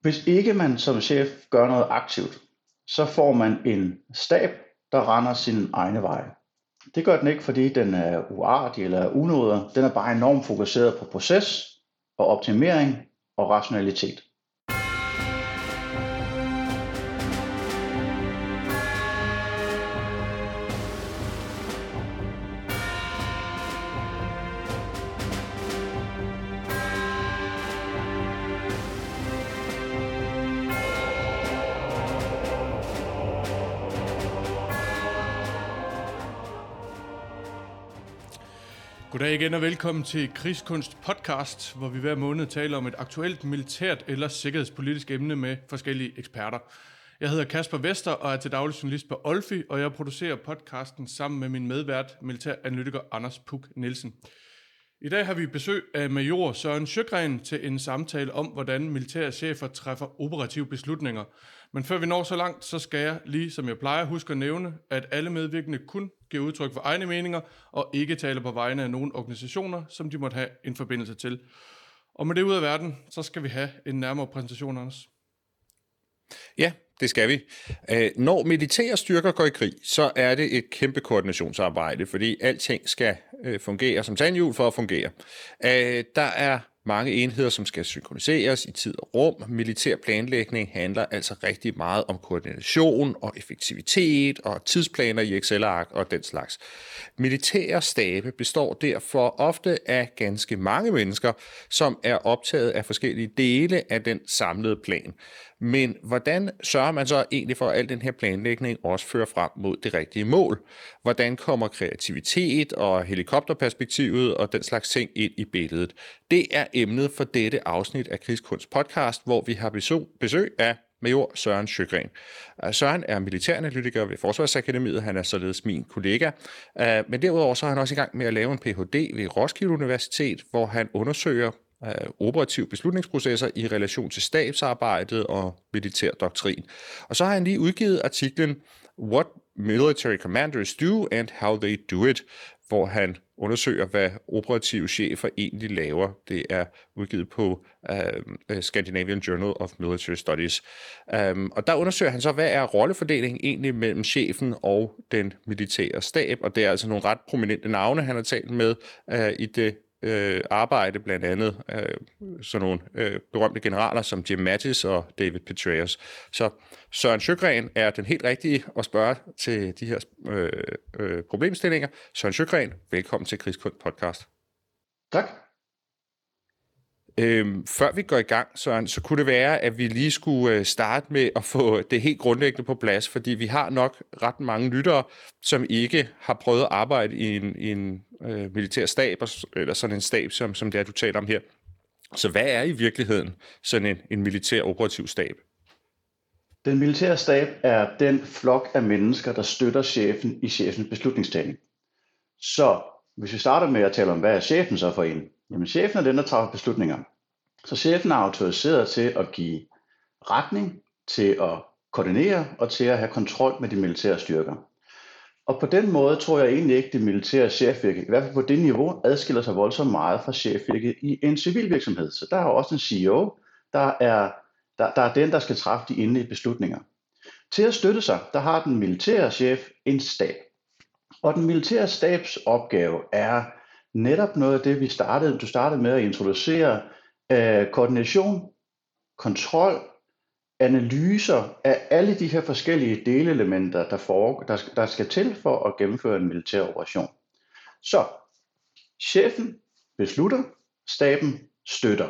Hvis ikke man som chef gør noget aktivt, så får man en stab, der render sin egne veje. Det gør den ikke, fordi den er uartig eller unåder. Den er bare enormt fokuseret på proces og optimering og rationalitet. Igen og velkommen til Krigskunst podcast, hvor vi hver måned taler om et aktuelt militært eller sikkerhedspolitisk emne med forskellige eksperter. Jeg hedder Kasper Vester og er til daglig journalist på Olfi, og jeg producerer podcasten sammen med min medvært, militæranalytiker Anders Puk Nielsen. I dag har vi besøg af major Søren Sjøgren til en samtale om, hvordan militære chefer træffer operative beslutninger. Men før vi når så langt, så skal jeg, lige som jeg plejer, huske at nævne, at alle medvirkende kun giver udtryk for egne meninger, og ikke taler på vegne af nogen organisationer, som de måtte have en forbindelse til. Og med det ud af verden, så skal vi have en nærmere præsentation, Anders. Ja, det skal vi. Øh, når militære styrker går i krig, så er det et kæmpe koordinationsarbejde, fordi alting skal øh, fungere som tandhjul for at fungere. Øh, der er mange enheder, som skal synkroniseres i tid og rum. Militær planlægning handler altså rigtig meget om koordination og effektivitet og tidsplaner i Excel-ark og den slags. Militære stabe består derfor ofte af ganske mange mennesker, som er optaget af forskellige dele af den samlede plan. Men hvordan sørger man så egentlig for, at al den her planlægning også fører frem mod det rigtige mål? Hvordan kommer kreativitet og helikopterperspektivet og den slags ting ind i billedet? Det er emnet for dette afsnit af Krigskunst podcast, hvor vi har besøg af major Søren Sjøgren. Øh, Søren er militæranalytiker ved Forsvarsakademiet, han er således min kollega, øh, men derudover så er han også i gang med at lave en Ph.D. ved Roskilde Universitet, hvor han undersøger operative beslutningsprocesser i relation til stabsarbejdet og militær doktrin. Og så har han lige udgivet artiklen What Military Commanders Do and How They Do It, hvor han undersøger, hvad operative chefer egentlig laver. Det er udgivet på uh, Scandinavian Journal of Military Studies. Um, og der undersøger han så, hvad er rollefordelingen egentlig mellem chefen og den militære stab, og det er altså nogle ret prominente navne, han har talt med uh, i det øh, arbejde, blandt andet øh, sådan nogle øh, berømte generaler som Jim Mattis og David Petraeus. Så Søren Sjøgren er den helt rigtige at spørge til de her øh, øh, problemstillinger. Søren Sjøgren, velkommen til Krigskund podcast. Tak. Øhm, før vi går i gang, Søren, så kunne det være, at vi lige skulle øh, starte med at få det helt grundlæggende på plads, fordi vi har nok ret mange lyttere, som ikke har prøvet at arbejde i en, i en øh, militær stab, eller sådan en stab, som, som det er, du taler om her. Så hvad er i virkeligheden sådan en, en militær operativ stab? Den militære stab er den flok af mennesker, der støtter chefen i chefens beslutningstagning. Så hvis vi starter med at tale om, hvad er chefen så for en? Jamen chefen er den, der træffer beslutninger. Så chefen er autoriseret til at give retning, til at koordinere og til at have kontrol med de militære styrker. Og på den måde tror jeg egentlig ikke, det militære chefvirke, i hvert fald på det niveau, adskiller sig voldsomt meget fra chefvirket i en civil virksomhed. Så der er også en CEO, der er, der, der er den, der skal træffe de endelige beslutninger. Til at støtte sig, der har den militære chef en stab. Og den militære stabs opgave er netop noget af det, vi startede, du startede med at introducere, øh, koordination, kontrol, analyser af alle de her forskellige delelementer, der, for, der, der skal til for at gennemføre en militær operation. Så chefen beslutter, staben støtter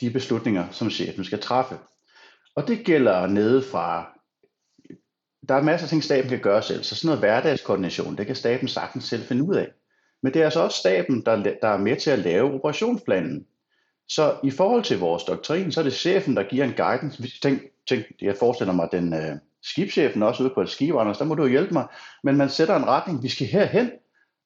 de beslutninger, som chefen skal træffe. Og det gælder nede fra, der er masser af ting, staben kan gøre selv, så sådan noget hverdagskoordination, det kan staben sagtens selv finde ud af. Men det er altså også staben, der, der er med til at lave operationsplanen. Så i forhold til vores doktrin, så er det chefen, der giver en guidance. Tænk, tænk jeg forestiller mig, den øh, skibschefen også ude på et skib, Anders, der må du hjælpe mig. Men man sætter en retning, vi skal herhen,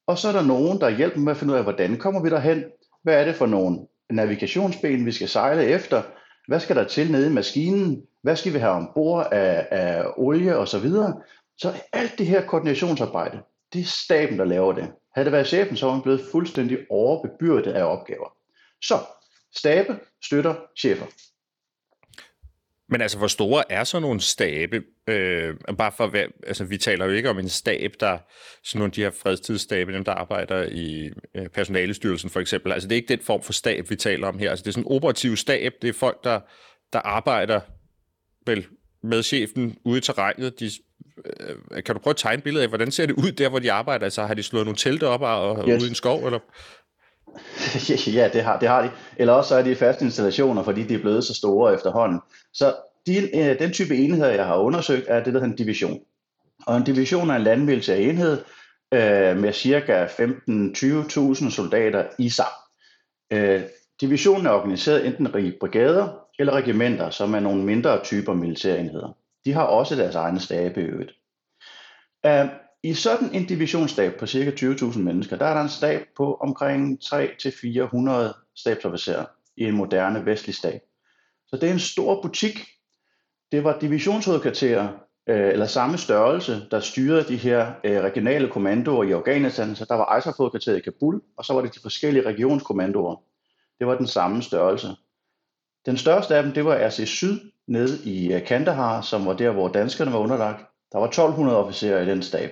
og så er der nogen, der hjælper med at finde ud af, hvordan kommer vi derhen? Hvad er det for nogle navigationsben, vi skal sejle efter? Hvad skal der til nede i maskinen? Hvad skal vi have ombord af, af olie og så videre? Så alt det her koordinationsarbejde, det er staben, der laver det. Havde det været chefen, så var han blevet fuldstændig overbebyrdet af opgaver. Så stabe støtter chefer. Men altså, hvor store er så nogle stabe? Øh, bare for altså, vi taler jo ikke om en stab, der sådan nogle af de her fredstidsstabe, dem der arbejder i øh, personalestyrelsen for eksempel. Altså, det er ikke den form for stab, vi taler om her. Altså, det er sådan en operativ stab. Det er folk, der, der arbejder vel med chefen ude i terrænet. De, kan du prøve at tegne billedet af, hvordan ser det ud der, hvor de arbejder? Altså, har de slået nogle telte op og, yes. ude i en skov, eller? ja, det har, det har de. Eller også så er de faste installationer, fordi de er blevet så store efterhånden. Så de, øh, den type enheder, jeg har undersøgt, er det, der hedder en division. Og en division er en landmilitær enhed øh, med ca. 15-20.000 soldater i sig. Øh, divisionen er organiseret enten i brigader eller regimenter, som er nogle mindre typer militærenheder. De har også deres egne stabe i øvrigt. Uh, I sådan en divisionsstab på ca. 20.000 mennesker, der er der en stab på omkring 3-400 stabsofficerer i en moderne vestlig stab. Så det er en stor butik. Det var divisionshovedkvarterer, øh, eller samme størrelse, der styrede de her øh, regionale kommandoer i Afghanistan. Så der var ISAF-hovedkvarteret i Kabul, og så var det de forskellige regionskommandoer. Det var den samme størrelse. Den største af dem, det var RC Syd nede i øh, Kandahar, som var der, hvor danskerne var underlagt. Der var 1200 officerer i den stab.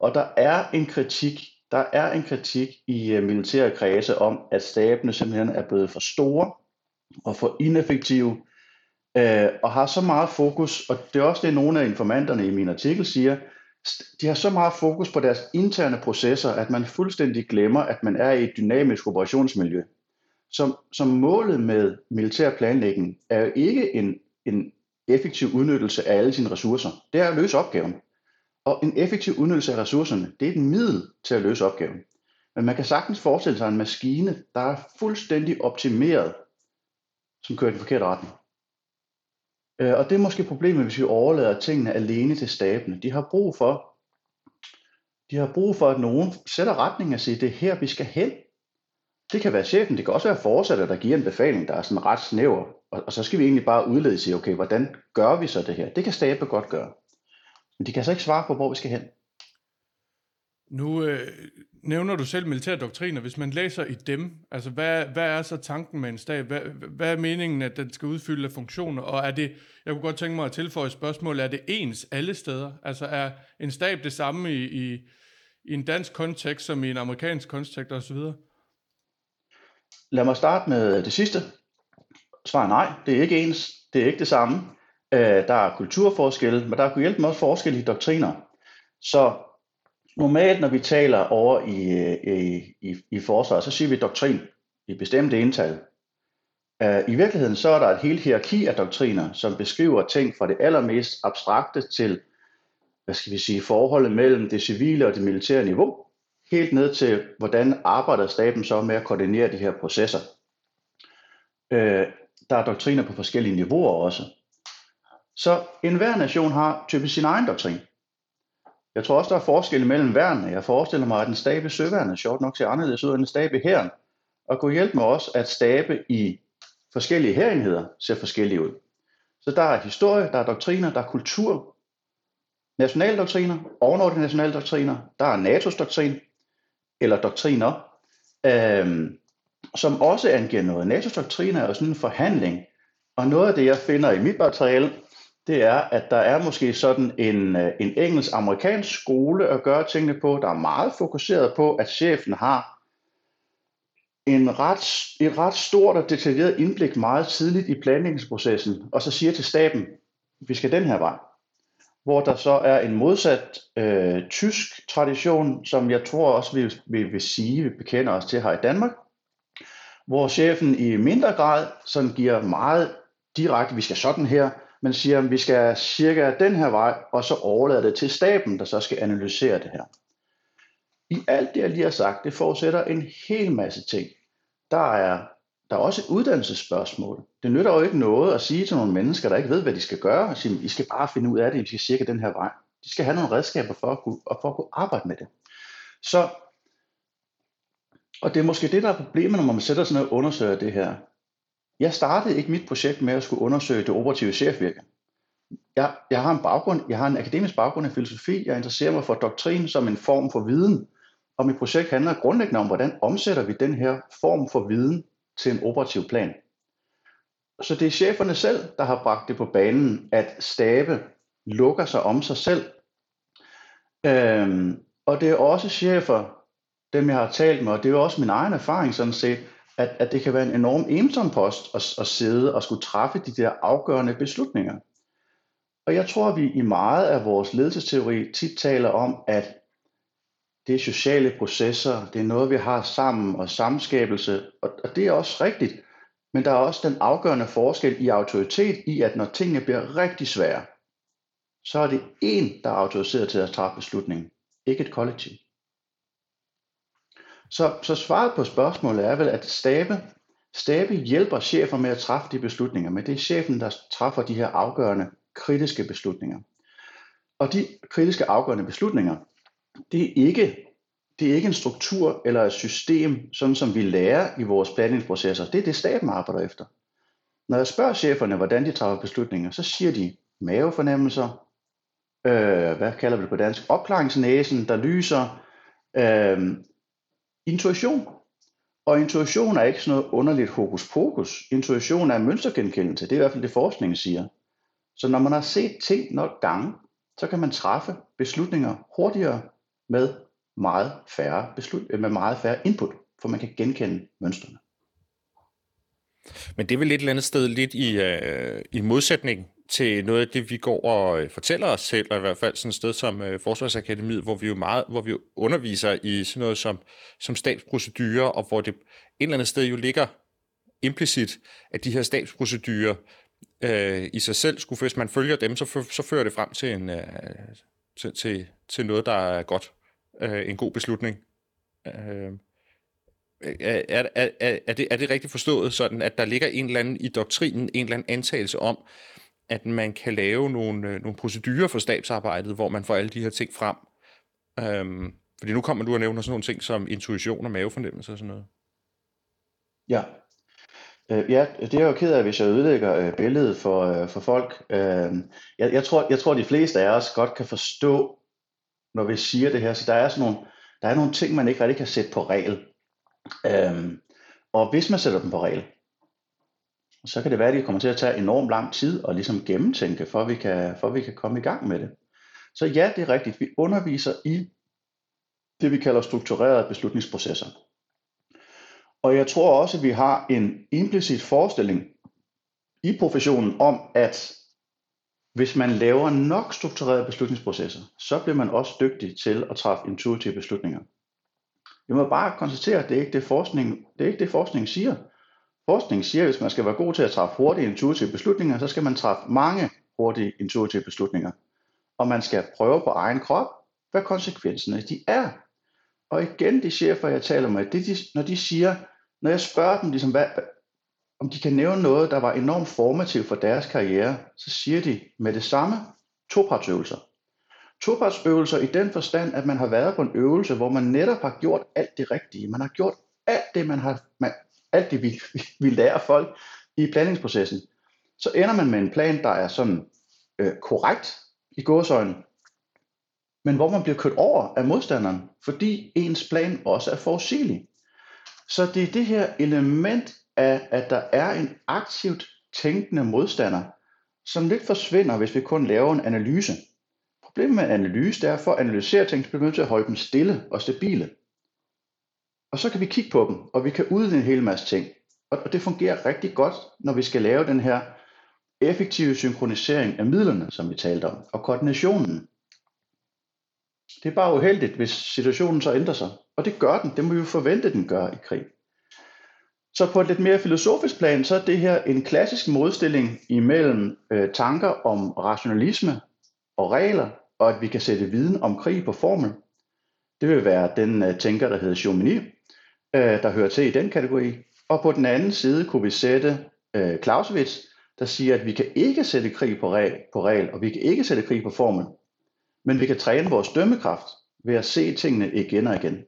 Og der er en kritik, der er en kritik i øh, militære kredse om, at stabene simpelthen er blevet for store, og for ineffektive, øh, og har så meget fokus, og det er også det, nogle af informanterne i min artikel siger, de har så meget fokus på deres interne processer, at man fuldstændig glemmer, at man er i et dynamisk operationsmiljø. Som, som målet med militær planlægning er jo ikke en, en effektiv udnyttelse af alle sine ressourcer. Det er at løse opgaven. Og en effektiv udnyttelse af ressourcerne, det er et middel til at løse opgaven. Men man kan sagtens forestille sig en maskine, der er fuldstændig optimeret som kører i den forkerte retning. Øh, og det er måske problemet, hvis vi overlader tingene alene til stabene. De har brug for, de har brug for, at nogen sætter retningen og siger, det er her, vi skal hen. Det kan være chefen, det kan også være forsatte, der giver en befaling, der er sådan ret snæver. Og, og så skal vi egentlig bare udlede sig, okay, hvordan gør vi så det her? Det kan stabe godt gøre. Men de kan så ikke svare på, hvor vi skal hen. Nu øh, nævner du selv militærdoktriner. Hvis man læser i dem, altså hvad, hvad er så tanken med en stab? Hvad, hvad er meningen, at den skal udfylde af funktioner? Og er det, jeg kunne godt tænke mig at tilføje et spørgsmål, er det ens alle steder? Altså er en stab det samme i, i, i en dansk kontekst som i en amerikansk kontekst osv.? Lad mig starte med det sidste. Svar nej, det er ikke ens. Det er ikke det samme. Øh, der er kulturforskelle, men der er hjælpe med også forskel i doktriner. Så normalt, når vi taler over i, øh, i, i, i forsvaret, så siger vi doktrin i bestemte ental. Øh, I virkeligheden så er der et helt hierarki af doktriner, som beskriver ting fra det allermest abstrakte til, hvad skal vi sige, forholdet mellem det civile og det militære niveau, helt ned til, hvordan arbejder staben så med at koordinere de her processer. Øh, der er doktriner på forskellige niveauer også. Så enhver nation har typisk sin egen doktrin. Jeg tror også, der er forskel mellem værnene. Jeg forestiller mig, at en stabe i søværnet sjovt nok ser anderledes ud end en stabe i hæren. Og kunne hjælpe mig også, at stabe i forskellige herenheder ser forskellige ud. Så der er historie, der er doktriner, der er kultur, nationale doktriner, ovenover nationale doktriner, der er NATO's doktrin, eller doktriner, øhm, som også angiver noget. NATO's doktriner er jo sådan en forhandling, og noget af det, jeg finder i mit materiale, det er, at der er måske sådan en, øh, en engelsk-amerikansk skole at gøre tingene på, der er meget fokuseret på, at chefen har en ret, et ret stort og detaljeret indblik meget tidligt i planlægningsprocessen, og så siger til staben, vi skal den her vej. Hvor der så er en modsat øh, tysk tradition, som jeg tror også vi, vi vil sige, vi bekender os til her i Danmark, hvor chefen i mindre grad sådan giver meget direkte, vi skal sådan her, men siger, at vi skal cirka den her vej, og så overlader det til staben, der så skal analysere det her. I alt det, jeg lige har sagt, det forudsætter en hel masse ting. Der er, der er også et uddannelsesspørgsmål. Det nytter jo ikke noget at sige til nogle mennesker, der ikke ved, hvad de skal gøre, og sige, I skal bare finde ud af det, I skal cirka den her vej. De skal have nogle redskaber for at kunne, for at kunne arbejde med det. Så, og det er måske det, der er problemet, når man sætter sig ned og undersøger det her. Jeg startede ikke mit projekt med at skulle undersøge det operative chefvirke. Jeg, jeg har en baggrund, jeg har en akademisk baggrund i filosofi, jeg interesserer mig for doktrin som en form for viden, og mit projekt handler grundlæggende om, hvordan omsætter vi den her form for viden til en operativ plan. så det er cheferne selv, der har bragt det på banen, at stabe lukker sig om sig selv. Øhm, og det er også chefer, dem jeg har talt med, og det er jo også min egen erfaring sådan set, at, at det kan være en enorm ensom post at, at sidde og skulle træffe de der afgørende beslutninger. Og jeg tror, at vi i meget af vores ledelsesteori tit taler om, at det er sociale processer, det er noget, vi har sammen og samskabelse, og, og det er også rigtigt. Men der er også den afgørende forskel i autoritet i, at når tingene bliver rigtig svære, så er det en, der er autoriseret til at træffe beslutningen, ikke et kollektiv. Så, så svaret på spørgsmålet er vel, at stabe, stabe hjælper chefer med at træffe de beslutninger, men det er chefen, der træffer de her afgørende kritiske beslutninger. Og de kritiske afgørende beslutninger, det er ikke, det er ikke en struktur eller et system, sådan som vi lærer i vores planlægningsprocesser. Det er det, staben arbejder efter. Når jeg spørger cheferne, hvordan de træffer beslutninger, så siger de mavefornemmelser, øh, hvad kalder vi det på dansk, opklaringsnæsen, der lyser, øh, intuition. Og intuition er ikke sådan noget underligt hokus pokus. Intuition er mønstergenkendelse. Det er i hvert fald det, forskningen siger. Så når man har set ting nok gange, så kan man træffe beslutninger hurtigere med meget færre, beslut, øh, med meget færre input, for man kan genkende mønstrene. Men det er vel et eller andet sted lidt i, øh, i modsætning til noget af det, vi går og øh, fortæller os selv, og i hvert fald sådan et sted som øh, Forsvarsakademiet, hvor vi jo meget, hvor vi underviser i sådan noget som, som stabsprocedurer, og hvor det et eller andet sted jo ligger implicit, at de her stabsprocedurer øh, i sig selv, skulle, hvis man følger dem, så, så fører det frem til, en, øh, til, til, til noget, der er godt. Øh, en god beslutning. Øh, øh, er, er, er, er, det, er det rigtigt forstået, sådan at der ligger en eller anden i doktrinen, en eller anden antagelse om, at man kan lave nogle, øh, nogle procedurer for stabsarbejdet, hvor man får alle de her ting frem. Øhm, fordi nu kommer du og nævner sådan nogle ting som intuition og mavefornemmelse og sådan noget. Ja, øh, ja det er jo ked af, hvis jeg ødelægger øh, billedet for, øh, for folk. Øh, jeg, jeg, tror, jeg tror, de fleste af os godt kan forstå, når vi siger det her, så der er sådan nogle, der er nogle ting, man ikke rigtig kan sætte på regel. Øh, og hvis man sætter dem på regel, så kan det være, at det kommer til at tage enormt lang tid at ligesom gennemtænke, for at vi kan, for at vi kan komme i gang med det. Så ja, det er rigtigt. Vi underviser i det, vi kalder strukturerede beslutningsprocesser. Og jeg tror også, at vi har en implicit forestilling i professionen om, at hvis man laver nok strukturerede beslutningsprocesser, så bliver man også dygtig til at træffe intuitive beslutninger. Vi må bare konstatere, at det er ikke det, forskning, det er ikke det, forskningen siger. Forskning siger, at hvis man skal være god til at træffe hurtige intuitive beslutninger, så skal man træffe mange hurtige intuitive beslutninger. Og man skal prøve på egen krop, hvad konsekvenserne de er. Og igen, de chefer, jeg taler med, det de, når de siger, når jeg spørger dem, ligesom, hvad, om de kan nævne noget, der var enormt formativt for deres karriere, så siger de med det samme topartsøvelser. Topartsøvelser i den forstand, at man har været på en øvelse, hvor man netop har gjort alt det rigtige. Man har gjort alt det, man har, man, alt det, vi, vi lærer folk i planningsprocessen, så ender man med en plan, der er sådan øh, korrekt i gåsøjne, men hvor man bliver kørt over af modstanderen, fordi ens plan også er forudsigelig. Så det er det her element af, at der er en aktivt tænkende modstander, som lidt forsvinder, hvis vi kun laver en analyse. Problemet med analyse, det er, for at analysere ting, så bliver vi nødt til at holde dem stille og stabile. Og så kan vi kigge på dem, og vi kan udvide en hel masse ting. Og det fungerer rigtig godt, når vi skal lave den her effektive synkronisering af midlerne, som vi talte om, og koordinationen. Det er bare uheldigt, hvis situationen så ændrer sig. Og det gør den. Det må vi jo forvente, den gør i krig. Så på et lidt mere filosofisk plan, så er det her en klassisk modstilling imellem øh, tanker om rationalisme og regler, og at vi kan sætte viden om krig på formel. Det vil være den øh, tænker, der hedder Chaumini, øh, der hører til i den kategori. Og på den anden side kunne vi sætte øh, Clausewitz, der siger, at vi kan ikke sætte krig på regel, på regel, og vi kan ikke sætte krig på formel, men vi kan træne vores dømmekraft ved at se tingene igen og igen.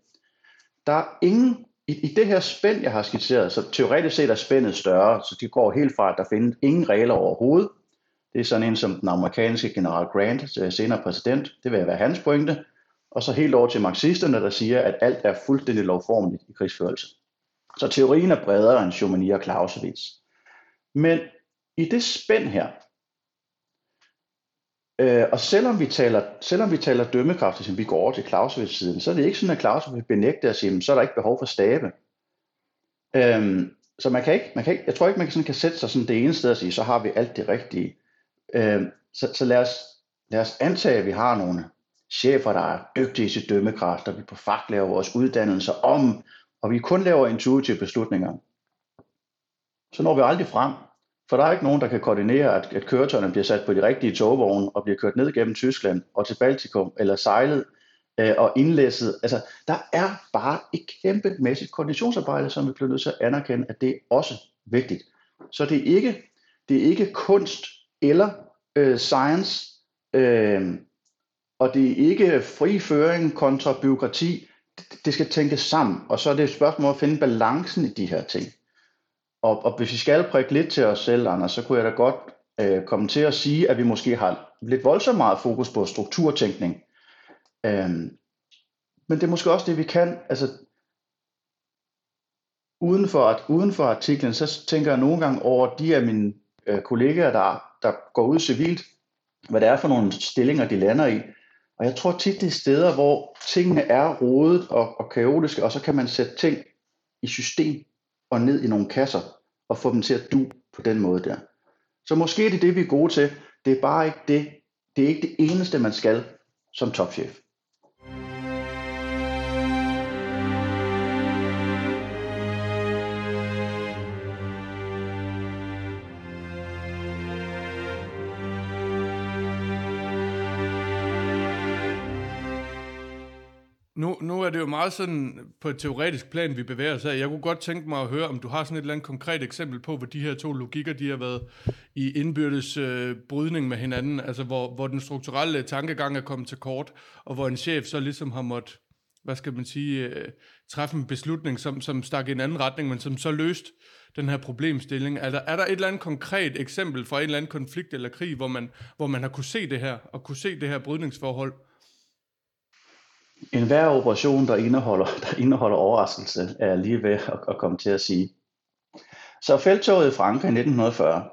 Der er ingen, i, i det her spænd, jeg har skitseret, så teoretisk set er spændet større, så det går helt fra, at der findes ingen regler overhovedet. Det er sådan en som den amerikanske general Grant, øh, senere præsident, det vil være hans pointe og så helt over til marxisterne, der siger, at alt er fuldstændig lovformeligt i krigsførelse. Så teorien er bredere end Chaumani og Clausewitz. Men i det spænd her, øh, og selvom vi taler, selvom vi taler dømmekraft, som vi går over til Clausewitz-siden, så er det ikke sådan, at Clausewitz benægter at sige, så er der ikke behov for stabe. Øhm, så man kan ikke, man kan ikke, jeg tror ikke, man kan, sådan kan sætte sig sådan det ene sted og sige, så har vi alt det rigtige. Øhm, så, så lad, os, lad os antage, at vi har nogle chefer, der er dygtige til dømmekraft, og vi på fakt laver vores uddannelser om, og vi kun laver intuitive beslutninger. Så når vi aldrig frem, for der er ikke nogen, der kan koordinere, at, at køretøjerne bliver sat på de rigtige togvogne og bliver kørt ned gennem Tyskland og til Baltikum, eller sejlet øh, og indlæsset. Altså, der er bare et kæmpemæssigt koordinationsarbejde, som vi bliver nødt til at anerkende, at det er også vigtigt. Så det er ikke, det er ikke kunst eller øh, science, øh, og det er ikke fri føring kontra byråkrati. Det, det skal tænkes sammen, og så er det et spørgsmål at finde balancen i de her ting. Og, og hvis vi skal prikke lidt til os selv, Anders, så kunne jeg da godt øh, komme til at sige, at vi måske har lidt voldsomt meget fokus på strukturtænkning. Øhm, men det er måske også det, vi kan. Altså, uden for, at, uden for artiklen, så tænker jeg nogle gange over de af mine øh, kollegaer, der, der går ud civilt, hvad det er for nogle stillinger, de lander i. Og jeg tror tit, det er steder, hvor tingene er rodet og, og kaotiske, og så kan man sætte ting i system og ned i nogle kasser og få dem til at du på den måde der. Så måske er det det, vi er gode til. Det er bare ikke det. Det er ikke det eneste, man skal som topchef. Nu, er det jo meget sådan på et teoretisk plan, vi bevæger os af. Jeg kunne godt tænke mig at høre, om du har sådan et eller andet konkret eksempel på, hvor de her to logikker, de har været i indbyrdes øh, brydning med hinanden, altså hvor, hvor den strukturelle tankegang er kommet til kort, og hvor en chef så ligesom har måttet, hvad skal man sige, øh, træffe en beslutning, som, som stak i en anden retning, men som så løst den her problemstilling. Er der, er der et eller andet konkret eksempel fra en eller anden konflikt eller krig, hvor man, hvor man har kunne se det her, og kunne se det her brydningsforhold? En hver operation, der indeholder, der indeholder overraskelse, er jeg lige ved at, at komme til at sige. Så feltoget i Frankrig i 1940.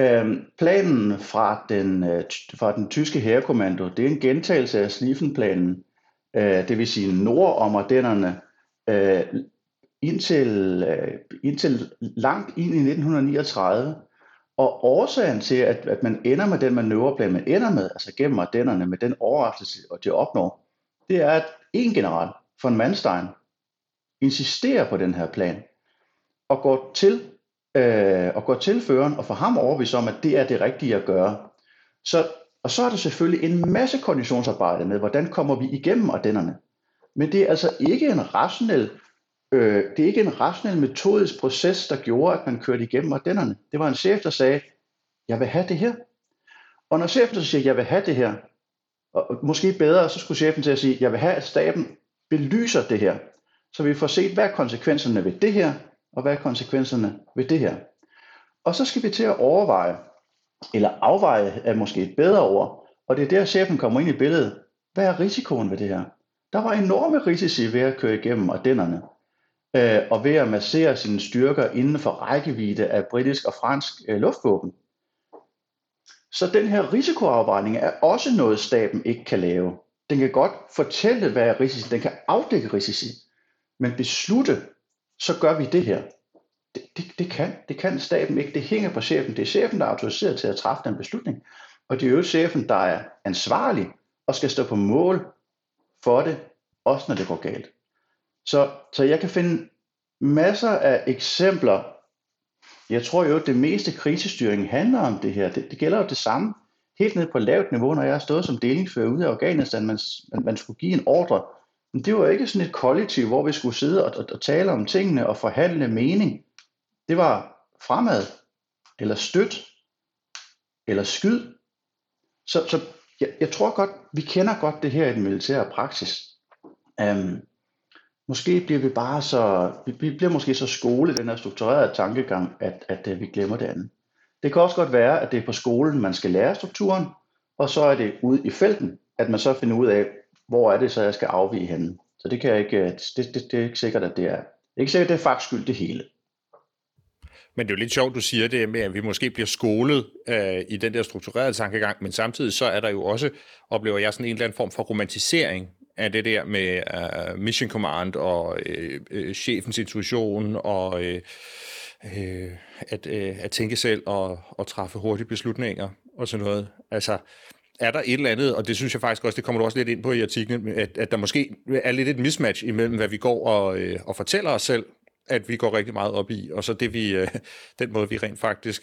Øhm, planen fra den, øh, fra den tyske herrekommando, det er en gentagelse af Sliefenplanen, øh, det vil sige nord om Ardennerne, øh, indtil, øh, indtil langt ind i 1939. Og årsagen til, at, at man ender med den manøvreplan, man ender med, altså gennem Ardennerne, med den overraskelse, og de opnår, det er, at en general, von Manstein, insisterer på den her plan, og går til, øh, og går til føreren og får ham overbevist om, at det er det rigtige at gøre. Så, og så er der selvfølgelig en masse konditionsarbejde med, hvordan kommer vi igennem ardennerne. Men det er altså ikke en rationel, øh, det er ikke en rationel metodisk proces, der gjorde, at man kørte igennem ardennerne. Det var en chef, der sagde, jeg vil have det her. Og når chefen så siger, jeg vil have det her, og måske bedre, så skulle chefen til at sige, jeg vil have, at staben belyser det her, så vi får set, hvad er konsekvenserne ved det her, og hvad er konsekvenserne ved det her. Og så skal vi til at overveje, eller afveje er måske et bedre ord, og det er der, chefen kommer ind i billedet. Hvad er risikoen ved det her? Der var enorme risici ved at køre igennem ardennerne, øh, og ved at massere sine styrker inden for rækkevidde af britisk og fransk øh, luftvåben. Så den her risikoafvejning er også noget, staten ikke kan lave. Den kan godt fortælle, hvad er risici, den kan afdække risici, men beslutte, så gør vi det her. Det, det, det, kan, det kan staten ikke. Det hænger på chefen. Det er chefen, der er autoriseret til at træffe den beslutning. Og det er jo chefen, der er ansvarlig og skal stå på mål for det, også når det går galt. Så, så jeg kan finde masser af eksempler jeg tror jo, at det meste krisestyring handler om det her. Det, det gælder jo det samme helt ned på lavt niveau, når jeg har stået som delingsfører ude af Afghanistan, man, man, man skulle give en ordre. Men det var ikke sådan et kollektiv, hvor vi skulle sidde og, og, og tale om tingene og forhandle mening. Det var fremad, eller støt, eller skyd. Så, så jeg, jeg tror godt, vi kender godt det her i den militære praksis. Um, Måske bliver vi bare så, vi bliver måske så skole den her strukturerede tankegang, at, at, at vi glemmer det andet. Det kan også godt være, at det er på skolen, man skal lære strukturen, og så er det ude i felten, at man så finder ud af, hvor er det så, jeg skal afvige henne. Så det, kan jeg ikke, øh, det, det, det er ikke sikkert, at det er, det er ikke sikkert, at det er faktisk skyld det hele. Men det er jo lidt sjovt, du siger det med, at vi måske bliver skolet øh, i den der strukturerede tankegang, men samtidig så er der jo også, oplever jeg sådan en eller anden form for romantisering af det der med uh, mission command og øh, øh, chefens intuition og øh, øh, at, øh, at tænke selv og, og træffe hurtige beslutninger og sådan noget. Altså, er der et eller andet, og det synes jeg faktisk også, det kommer du også lidt ind på i artiklen, at, at der måske er lidt et mismatch imellem, hvad vi går og, øh, og fortæller os selv, at vi går rigtig meget op i, og så det vi, øh, den måde, vi rent faktisk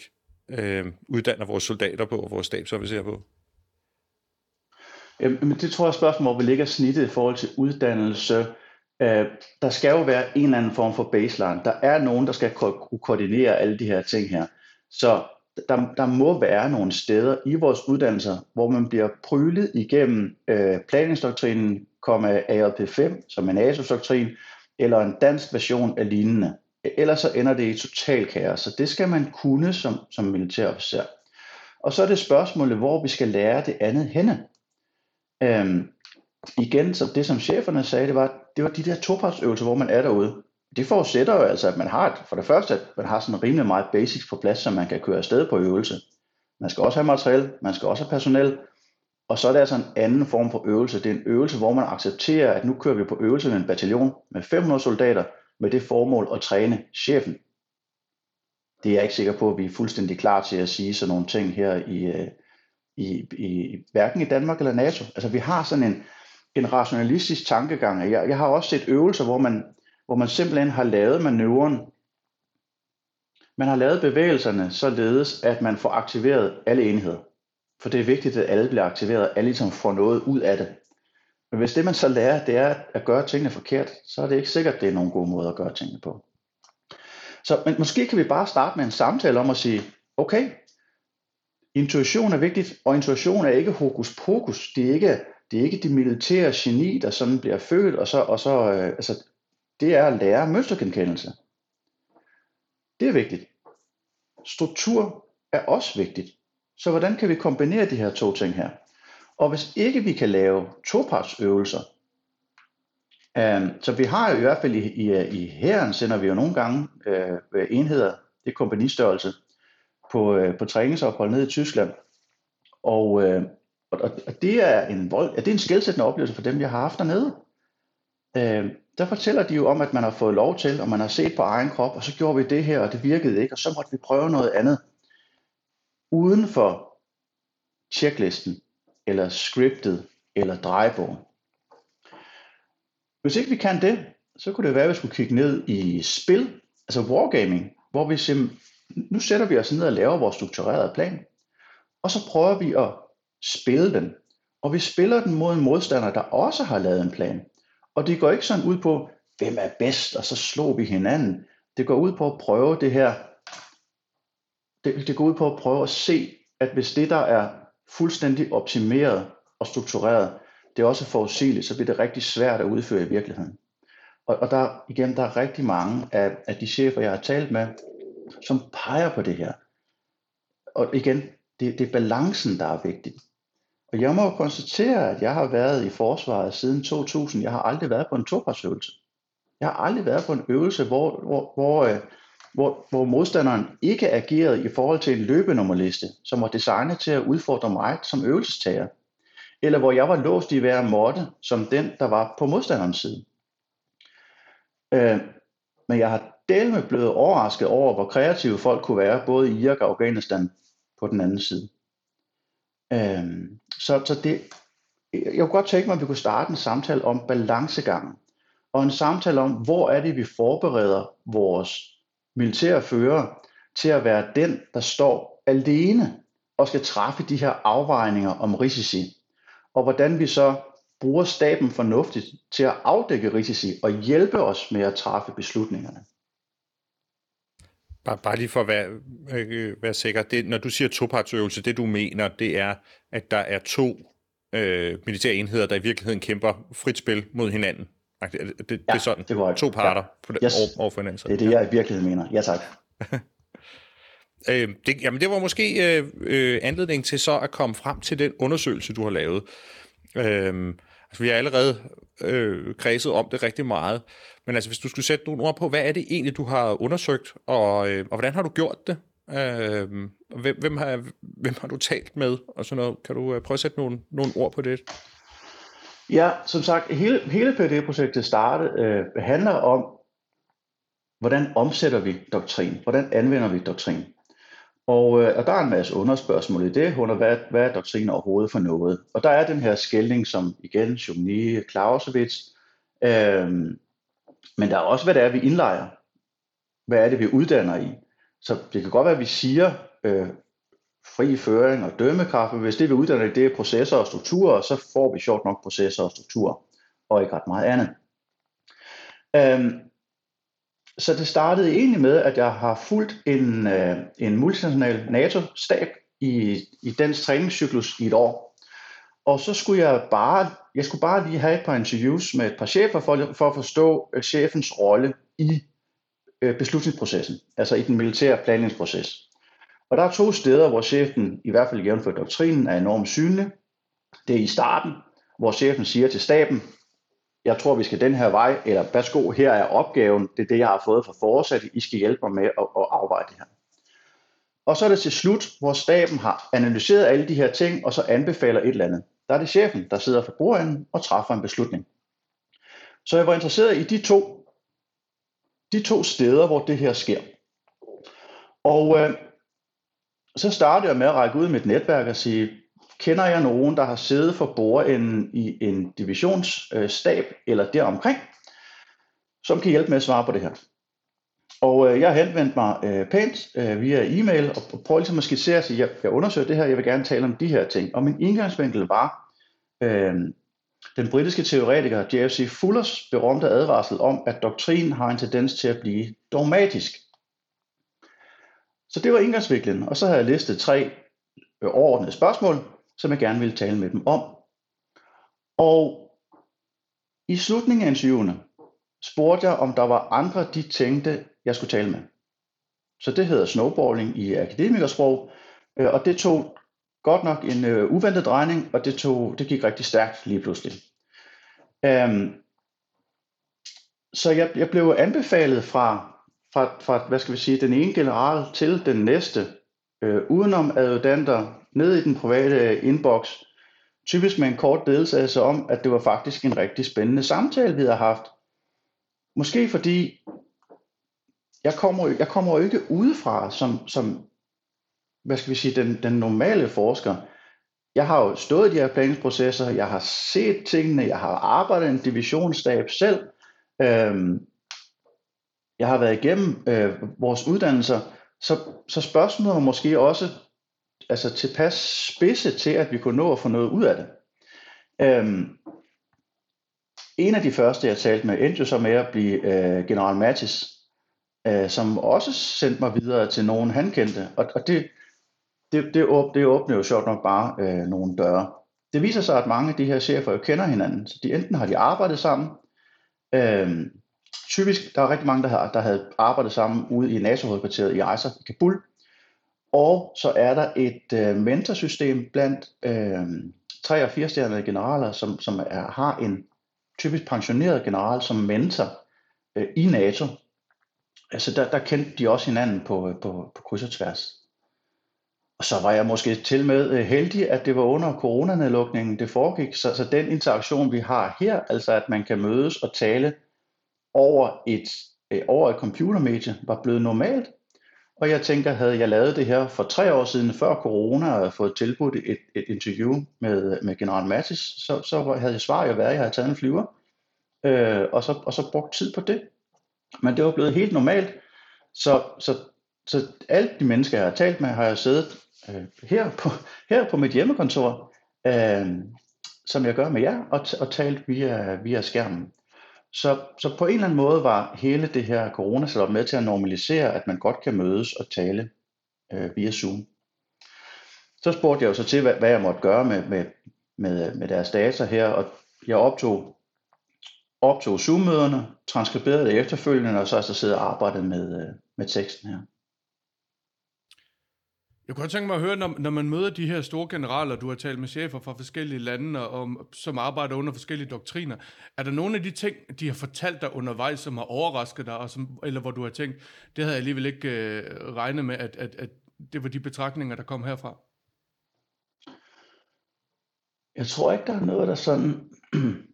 øh, uddanner vores soldater på, og vores stabsofficerer på. Jamen, det tror jeg er spørgsmålet, hvor vi ligger snittet i forhold til uddannelse. Øh, der skal jo være en eller anden form for baseline. Der er nogen, der skal kunne koordinere alle de her ting her. Så der, der må være nogle steder i vores uddannelser, hvor man bliver prylet igennem øh, planningsdoktrinen, ARP5, som er NATO-doktrin, eller en dansk version af lignende. Ellers så ender det i total kaos, så det skal man kunne som, som militærofficer. Og så er det spørgsmålet, hvor vi skal lære det andet henne. Øhm, igen, så det som cheferne sagde, det var, det var de der topartsøvelser, hvor man er derude. Det forudsætter jo altså, at man har et, for det første, at man har sådan rimelig meget basics på plads, så man kan køre afsted på øvelse. Man skal også have materiel, man skal også have personel, og så er det altså en anden form for øvelse. Det er en øvelse, hvor man accepterer, at nu kører vi på øvelse med en bataljon med 500 soldater, med det formål at træne chefen. Det er jeg ikke sikker på, at vi er fuldstændig klar til at sige sådan nogle ting her i, øh, i, i hverken i Danmark eller NATO. Altså vi har sådan en, en rationalistisk tankegang. Jeg, jeg har også set øvelser, hvor man, hvor man simpelthen har lavet manøvren. Man har lavet bevægelserne således, at man får aktiveret alle enheder. For det er vigtigt, at alle bliver aktiveret, og alle ligesom får noget ud af det. Men hvis det man så lærer, det er at gøre tingene forkert, så er det ikke sikkert, at det er nogen god måde at gøre tingene på. Så men måske kan vi bare starte med en samtale om at sige, okay, intuition er vigtigt, og intuition er ikke hokus pokus. Det er ikke, det er ikke det militære geni, der sådan bliver født, og så, og så øh, altså, det er at lære mønstergenkendelse. Det er vigtigt. Struktur er også vigtigt. Så hvordan kan vi kombinere de her to ting her? Og hvis ikke vi kan lave topartsøvelser, øh, så vi har jo i hvert fald i, i, i herren sender vi jo nogle gange øh, enheder, det er kompanistørrelse, på, øh, på træningsophold ned i Tyskland. Og, øh, og, og det er en vold, det er en skældsættende oplevelse for dem, jeg har haft dernede. Øh, der fortæller de jo om, at man har fået lov til, og man har set på egen krop, og så gjorde vi det her, og det virkede ikke, og så måtte vi prøve noget andet uden for checklisten, eller scriptet, eller drejebogen. Hvis ikke vi kan det, så kunne det være, at vi skulle kigge ned i spil, altså wargaming, hvor vi simpelthen, nu sætter vi os ned og laver vores strukturerede plan, og så prøver vi at spille den. Og vi spiller den mod en modstander, der også har lavet en plan. Og det går ikke sådan ud på, hvem er bedst, og så slår vi hinanden. Det går ud på at prøve det her det, det går ud på at prøve at se, at hvis det, der er fuldstændig optimeret og struktureret, det er også forudsigeligt, så bliver det rigtig svært at udføre i virkeligheden. Og, og der, igen, der er rigtig mange af, af de chefer, jeg har talt med, som peger på det her. Og igen, det, det er balancen, der er vigtig. Og jeg må jo konstatere, at jeg har været i forsvaret siden 2000. Jeg har aldrig været på en topartsøvelse. Jeg har aldrig været på en øvelse, hvor, hvor, hvor, øh, hvor, hvor modstanderen ikke agerede i forhold til en løbenummerliste, som var designet til at udfordre mig som øvelsestager, eller hvor jeg var låst i hver måtte som den, der var på modstanderens side. Øh, men jeg har delme blevet overrasket over, hvor kreative folk kunne være, både i Irak og Afghanistan på den anden side. Øhm, så, så det, jeg kunne godt tænke mig, at vi kunne starte en samtale om balancegangen, og en samtale om, hvor er det, vi forbereder vores militære fører til at være den, der står alene og skal træffe de her afvejninger om risici, og hvordan vi så bruger staben fornuftigt til at afdække risici og hjælpe os med at træffe beslutningerne. Bare, bare lige for at være, øh, være sikker, det, når du siger topartsøvelse, det du mener, det er, at der er to øh, militære enheder, der i virkeligheden kæmper frit spil mod hinanden. Det, det, ja, det er sådan, det var, to parter ja. på det, yes. over, over for hinanden. Det er det, jeg i virkeligheden mener. Ja, tak. øh, det, jamen, det var måske øh, øh, anledning til så at komme frem til den undersøgelse, du har lavet. Øh, altså, vi har allerede øh, kredset om det rigtig meget. Men altså, hvis du skulle sætte nogle ord på, hvad er det egentlig, du har undersøgt, og, øh, og hvordan har du gjort det? Øh, hvem, hvem, har, hvem har du talt med, og sådan noget? Kan du øh, prøve at sætte nogle, nogle ord på det? Ja, som sagt, hele, hele PhD-projektet startede, øh, handler om, hvordan omsætter vi doktrin? Hvordan anvender vi doktrin? Og, øh, og der er en masse underspørgsmål i det, under hvad, hvad er doktrinen overhovedet for noget? Og der er den her skældning, som igen, Jomini, Clausewitz, øh, men der er også, hvad det er, vi indlejer. Hvad er det, vi uddanner i? Så det kan godt være, at vi siger øh, fri føring og dømmekraft, men hvis det, vi uddanner i, det er processer og strukturer, så får vi sjovt nok processer og strukturer, og ikke ret meget andet. Øh, så det startede egentlig med, at jeg har fulgt en, øh, en multinational NATO-stab i, i dens træningscyklus i et år. Og så skulle jeg bare, jeg skulle bare lige have et par interviews med et par chefer for, for at forstå øh, chefens rolle i øh, beslutningsprocessen, altså i den militære planlægningsproces. Og der er to steder, hvor chefen, i hvert fald jævnført doktrinen, er enormt synlig. Det er i starten, hvor chefen siger til staben, jeg tror, vi skal den her vej, eller værsgo, her er opgaven, det er det, jeg har fået fra fortsat, I skal hjælpe mig med at, at afveje det her. Og så er det til slut, hvor staben har analyseret alle de her ting, og så anbefaler et eller andet. Der er det chefen, der sidder for bordenden og træffer en beslutning. Så jeg var interesseret i de to, de to steder, hvor det her sker. Og øh, så startede jeg med at række ud i mit netværk og sige, kender jeg nogen, der har siddet for bordenden i en divisionsstab øh, eller deromkring, som kan hjælpe med at svare på det her. Og øh, jeg har henvendt mig øh, pænt øh, via e-mail og prøvet ligesom at skitsere, at jeg, jeg undersøger det her, jeg vil gerne tale om de her ting. Og min indgangsvinkel var øh, den britiske teoretiker J.F.C. Fullers berømte advarsel om, at doktrinen har en tendens til at blive dogmatisk. Så det var indgangsvinklen, og så har jeg listet tre øh, overordnede spørgsmål, som jeg gerne ville tale med dem om. Og i slutningen af interviewene spurgte jeg, om der var andre, de tænkte, jeg skulle tale med. Så det hedder snowballing i akademikersprog, øh, og det tog godt nok en øh, uventet drejning, og det, tog, det gik rigtig stærkt lige pludselig. Øhm, så jeg, jeg blev anbefalet fra, fra, fra, hvad skal vi sige, den ene general til den næste, øh, udenom adjudanter, ned i den private inbox, typisk med en kort ledelse om, at det var faktisk en rigtig spændende samtale, vi havde haft. Måske fordi, jeg kommer, jeg kommer jo ikke udefra som, som hvad skal vi sige, den, den normale forsker. Jeg har jo stået i de her planingsprocesser, jeg har set tingene, jeg har arbejdet i en divisionsstab selv, øhm, jeg har været igennem øh, vores uddannelser, så, så spørgsmålet var måske også altså tilpas spidse til, at vi kunne nå at få noget ud af det. Øhm, en af de første, jeg talte med, endte jo så med at blive øh, General Mattis, øh, som også sendte mig videre til nogen, han kendte. Og, og det, det, det, åb, det åbner jo sjovt nok bare øh, nogle døre. Det viser sig, at mange af de her chefer jo kender hinanden. Så de, enten har de arbejdet sammen, øh, typisk, der er rigtig mange, der, har, der havde arbejdet sammen ude i NATO-hovedkvarteret i ISAF i Kabul, og så er der et øh, mentorsystem blandt øh, 3- og 4-stjernede generaler, som, som er, har en typisk pensioneret general som mentor øh, i NATO. Altså der, der kendte de også hinanden på, øh, på, på kryds og tværs. Og så var jeg måske til med øh, heldig, at det var under coronanedlukningen, det foregik. Så, så den interaktion, vi har her, altså at man kan mødes og tale over et, øh, over et computermedie, var blevet normalt. Og jeg tænker, havde jeg lavet det her for tre år siden, før corona, og fået tilbudt et, et interview med, med General Mattis, så, så havde jeg svaret jo været, at jeg havde taget en flyver, øh, og, så, og så brugt tid på det. Men det var blevet helt normalt. Så, så, så alle de mennesker, jeg har talt med, har jeg siddet øh, her, på, her på mit hjemmekontor, øh, som jeg gør med jer, og, og talt via, via skærmen. Så, så på en eller anden måde var hele det her corona op med til at normalisere, at man godt kan mødes og tale øh, via Zoom. Så spurgte jeg jo så til, hvad, hvad jeg måtte gøre med, med, med, med deres data her, og jeg optog, optog Zoom-møderne, transkriberede det efterfølgende, og så har jeg så siddet og arbejdet med, øh, med teksten her. Jeg kunne tænke mig at høre, når, når man møder de her store generaler, du har talt med chefer fra forskellige lande, og, og som arbejder under forskellige doktriner, er der nogle af de ting, de har fortalt dig undervejs, som har overrasket dig, og som, eller hvor du har tænkt, det havde jeg alligevel ikke øh, regnet med, at, at, at det var de betragtninger, der kom herfra? Jeg tror ikke, der er noget, der sådan...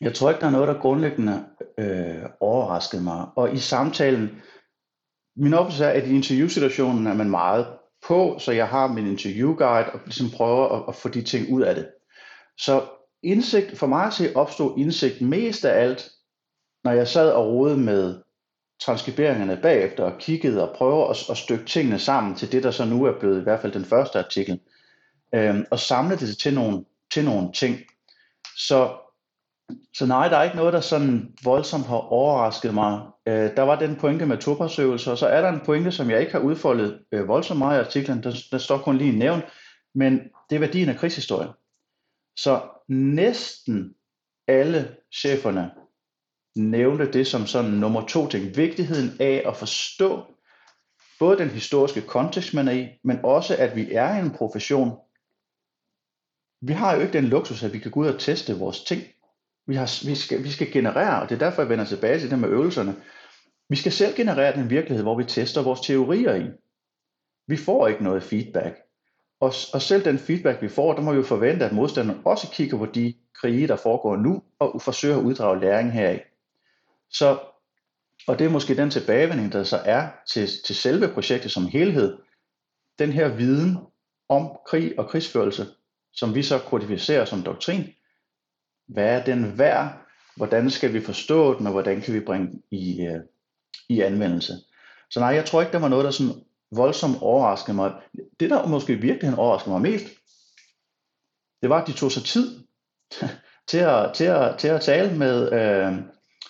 Jeg tror ikke, der er noget, der grundlæggende øh, overraskede mig. Og i samtalen, min oplevelse er, at i interviewsituationen er man meget på, så jeg har min interviewguide og ligesom prøver at, at få de ting ud af det. Så indsigt, for mig at se opstod indsigt mest af alt, når jeg sad og rode med transkriberingerne bagefter og kiggede og prøvede at, at stykke tingene sammen til det, der så nu er blevet i hvert fald den første artikel, øh, og samle det til nogle, til nogle ting. Så, så nej, der er ikke noget, der sådan voldsomt har overrasket mig. Øh, der var den pointe med toparsøvelser, og så er der en pointe, som jeg ikke har udfoldet øh, voldsomt meget i artiklen, der, der står kun lige nævnt, men det er værdien af krigshistorie. Så næsten alle cheferne nævnte det som sådan nummer to ting. Vigtigheden af at forstå både den historiske kontekst, man er i, men også at vi er i en profession. Vi har jo ikke den luksus, at vi kan gå ud og teste vores ting. Vi, har, vi, skal, vi skal generere, og det er derfor, jeg vender tilbage til det med øvelserne. Vi skal selv generere den virkelighed, hvor vi tester vores teorier i. Vi får ikke noget feedback. Og, og selv den feedback, vi får, der må vi jo forvente, at modstanderen også kigger på de krige, der foregår nu, og forsøger at uddrage læring heraf. Så, og det er måske den tilbagevending, der så er til, til selve projektet som helhed, den her viden om krig og krigsførelse, som vi så kodificerer som doktrin. Hvad er den værd? Hvordan skal vi forstå den, og hvordan kan vi bringe den i, øh, i anvendelse? Så nej, jeg tror ikke, der var noget, der sådan voldsomt overraskede mig. Det, der måske virkelig overraskede mig mest, det var, at de tog sig tid til at, til at, til at tale med, øh,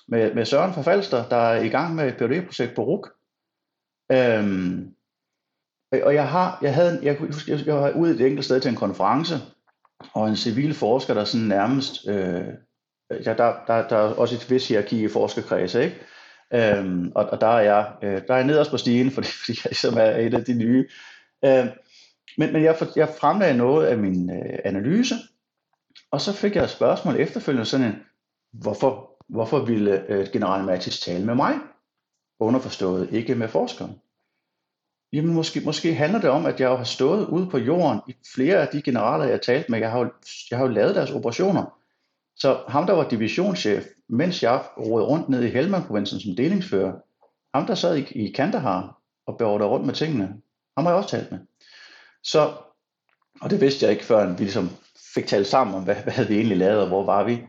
med, med Søren fra Falster, der er i gang med et phd projekt på RUK. Øhm, og jeg har, jeg havde, jeg, jeg, jeg var ude et enkelt sted til en konference, og en civil forsker, der sådan nærmest, øh, ja, der, der, der er også et vis hierarki i forskerkredse, ikke? Øhm, og, og der er jeg, øh, der er jeg nederst på stigen, fordi, fordi jeg ligesom er et af de nye. Øhm, men men jeg, jeg fremlagde noget af min øh, analyse, og så fik jeg et spørgsmål efterfølgende sådan en, hvorfor Hvorfor ville øh, general Mattis tale med mig? Underforstået, ikke med forskeren. Jamen måske, måske handler det om, at jeg har stået ude på jorden i flere af de generaler, jeg har talt med. Jeg har jo, jeg har jo lavet deres operationer. Så ham, der var divisionschef, mens jeg rådede rundt ned i Helmand-provincen som delingsfører, ham, der sad i, i Kandahar og beordrede rundt med tingene, ham har jeg også talt med. Så, og det vidste jeg ikke, før vi ligesom fik talt sammen om, hvad, hvad havde vi egentlig lavet, og hvor var vi.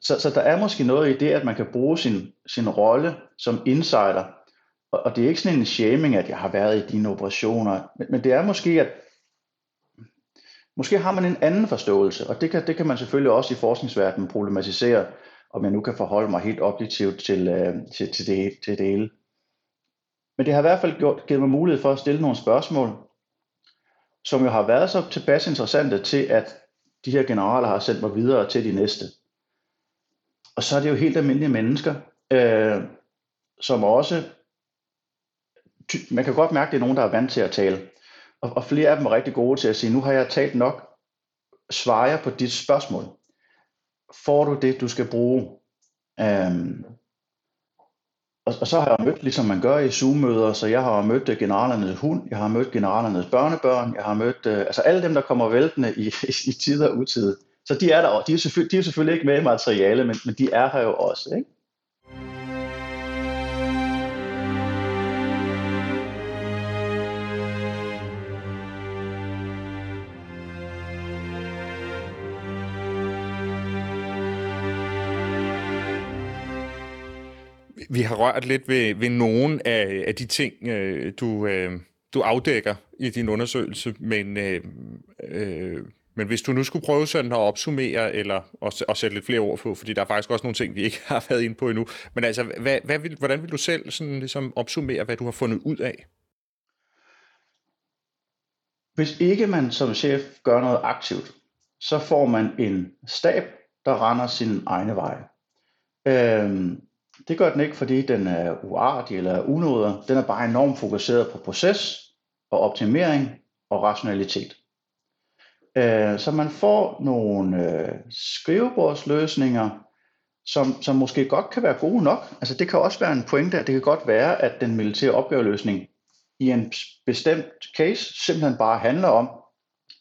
Så, så der er måske noget i det, at man kan bruge sin, sin rolle som insider, og, og det er ikke sådan en shaming, at jeg har været i dine operationer, men, men det er måske, at måske har man en anden forståelse, og det kan, det kan man selvfølgelig også i forskningsverdenen problematisere, om jeg nu kan forholde mig helt objektivt til, øh, til, til, det, til det hele. Men det har i hvert fald gjort, givet mig mulighed for at stille nogle spørgsmål, som jo har været så tilpas interessante til, at de her generaler har sendt mig videre til de næste. Og så er det jo helt almindelige mennesker, øh, som også, man kan godt mærke, at det er nogen, der er vant til at tale. Og, og flere af dem er rigtig gode til at sige, nu har jeg talt nok, svarer jeg på dit spørgsmål. Får du det, du skal bruge? Øhm, og, og så har jeg mødt, ligesom man gør i Zoom-møder, så jeg har mødt øh, generalernes hund, jeg har mødt generalernes børnebørn, jeg har mødt, øh, altså alle dem, der kommer væltende i, i, i tid og utid. Så de er der, de er, selvfølgelig, de er selvfølgelig ikke med i materiale, men, men de er her jo også. Ikke? Vi har rørt lidt ved, ved nogle af, af de ting, øh, du, øh, du afdækker i din undersøgelse, men øh, øh, men hvis du nu skulle prøve sådan at opsummere, eller og, og sætte lidt flere ord på, fordi der er faktisk også nogle ting, vi ikke har været inde på endnu, men altså, hvad, hvad vil, hvordan vil du selv sådan ligesom opsummere, hvad du har fundet ud af? Hvis ikke man som chef gør noget aktivt, så får man en stab, der render sin egne veje. Øhm, det gør den ikke, fordi den er uartig eller unåder. Den er bare enormt fokuseret på proces, og optimering og rationalitet. Øh, så man får nogle øh, skrivebordsløsninger, som, som måske godt kan være gode nok. Altså det kan også være en pointe, at det kan godt være, at den militære opgaveløsning i en bestemt case simpelthen bare handler om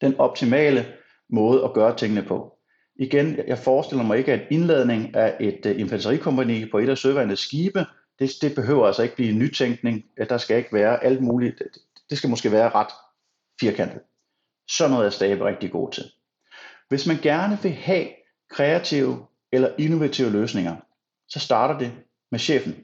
den optimale måde at gøre tingene på. Igen, jeg forestiller mig ikke, at indladning af et uh, infanterikompagni på et af søværende skibe, det, det behøver altså ikke blive en nytænkning. Der skal ikke være alt muligt. Det skal måske være ret firkantet. Sådan noget er Stabe rigtig god til. Hvis man gerne vil have kreative eller innovative løsninger, så starter det med chefen.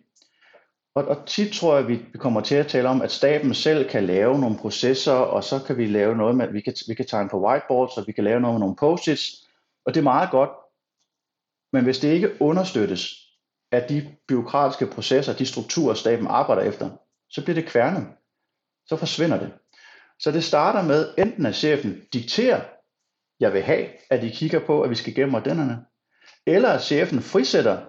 Og, og tit tror jeg, at vi kommer til at tale om, at staben selv kan lave nogle processer, og så kan vi lave noget med, at vi kan, vi kan tegne på whiteboards, og vi kan lave noget med nogle post-its, og det er meget godt. Men hvis det ikke understøttes af de byråkratiske processer, de strukturer, staben arbejder efter, så bliver det kværnet. Så forsvinder det. Så det starter med, enten at chefen dikterer, jeg vil have, at I kigger på, at vi skal gemme ordennerne, eller at chefen frisætter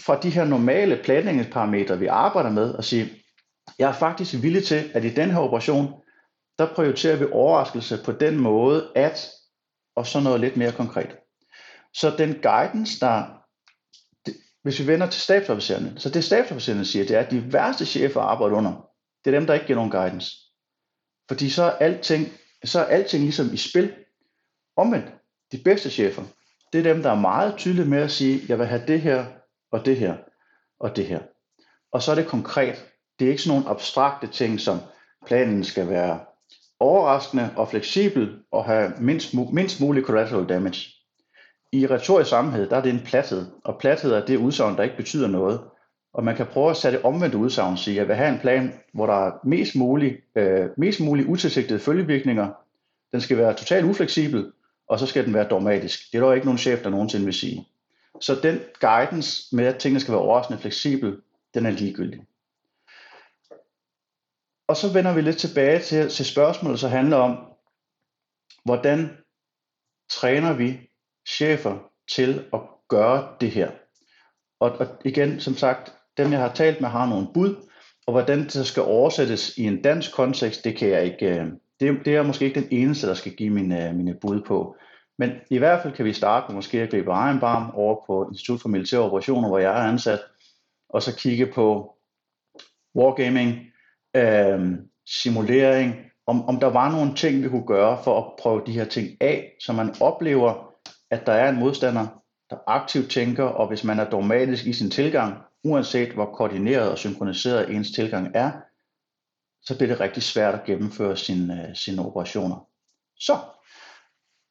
fra de her normale planlægningsparametre, vi arbejder med, og siger, jeg er faktisk villig til, at i den her operation, der prioriterer vi overraskelse på den måde, at, og så noget lidt mere konkret. Så den guidance, der, hvis vi vender til stabsofficererne, så det stabsofficererne siger, det er, at de værste chefer arbejder under, det er dem, der ikke giver nogen guidance. Fordi så er alting, så er alting ligesom i spil. Omvendt, de bedste chefer, det er dem, der er meget tydelige med at sige, jeg vil have det her, og det her, og det her. Og så er det konkret. Det er ikke sådan nogle abstrakte ting, som planen skal være overraskende og fleksibel og have mindst, mindst mulig collateral damage. I retorisk sammenhed, der er det en plathed, og plathed er det udsagn, der ikke betyder noget. Og man kan prøve at sætte omvendt udsagn, sige, at jeg vil have en plan, hvor der er mest muligt, øh, mest muligt utilsigtede følgevirkninger. Den skal være totalt ufleksibel, og så skal den være dogmatisk. Det er der ikke nogen chef, der nogensinde vil sige. Så den guidance med, at tingene skal være overraskende fleksibel, den er ligegyldig. Og så vender vi lidt tilbage til, til spørgsmålet, så handler om, hvordan træner vi chefer til at gøre det her? Og, og igen, som sagt, dem jeg har talt med har nogle bud, og hvordan det så skal oversættes i en dansk kontekst, det kan jeg ikke, øh, det, det er måske ikke den eneste, der skal give mine, øh, mine bud på. Men i hvert fald kan vi starte med måske at gribe egen barm over på Institut for Militære Operationer, hvor jeg er ansat, og så kigge på wargaming, øh, simulering, om, om der var nogle ting, vi kunne gøre for at prøve de her ting af, så man oplever, at der er en modstander, der aktivt tænker, og hvis man er dogmatisk i sin tilgang, uanset hvor koordineret og synkroniseret ens tilgang er, så bliver det rigtig svært at gennemføre sine, øh, sine operationer. Så,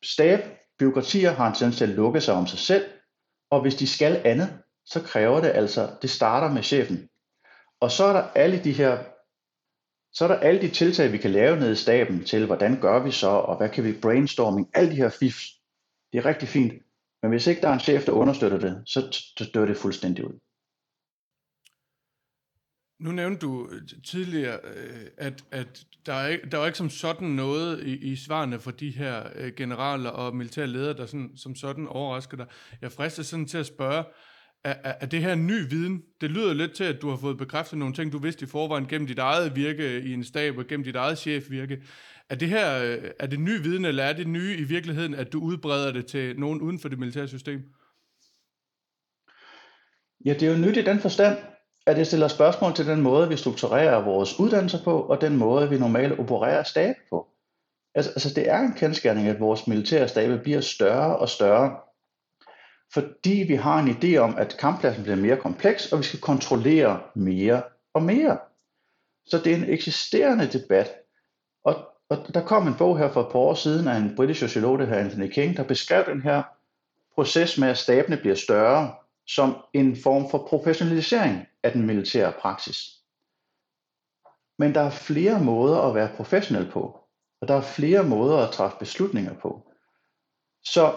stab, byråkratier har en tendens til at lukke sig om sig selv, og hvis de skal andet, så kræver det altså, det starter med chefen. Og så er der alle de her så er der alle de tiltag, vi kan lave ned i staben til, hvordan gør vi så, og hvad kan vi brainstorming, alle de her fifs. Det er rigtig fint. Men hvis ikke der er en chef, der understøtter det, så dør det fuldstændig ud. Nu nævnte du øh, tidligere, øh, at, at der, er ikke, der er ikke som sådan noget i, i svarene fra de her øh, generaler og militære ledere, der sådan, som sådan overrasker dig. Jeg frister sådan til at spørge, er, er, er det her ny viden? Det lyder lidt til, at du har fået bekræftet nogle ting, du vidste i forvejen gennem dit eget virke i en stab og gennem dit eget chefvirke. Er det her er det ny viden, eller er det nye i virkeligheden, at du udbreder det til nogen uden for det militære system? Ja, det er jo nyt i den forstand, at det stiller spørgsmål til den måde, vi strukturerer vores uddannelser på, og den måde, vi normalt opererer stab på. Altså, altså det er en kendskærning, at vores militære stabe bliver større og større, fordi vi har en idé om, at kamppladsen bliver mere kompleks, og vi skal kontrollere mere og mere. Så det er en eksisterende debat. Og, og der kom en bog her for et par år siden af en britisk sociolog, der hedder Anthony King, der beskrev den her proces med, at stabene bliver større, som en form for professionalisering af den militære praksis. Men der er flere måder at være professionel på, og der er flere måder at træffe beslutninger på. Så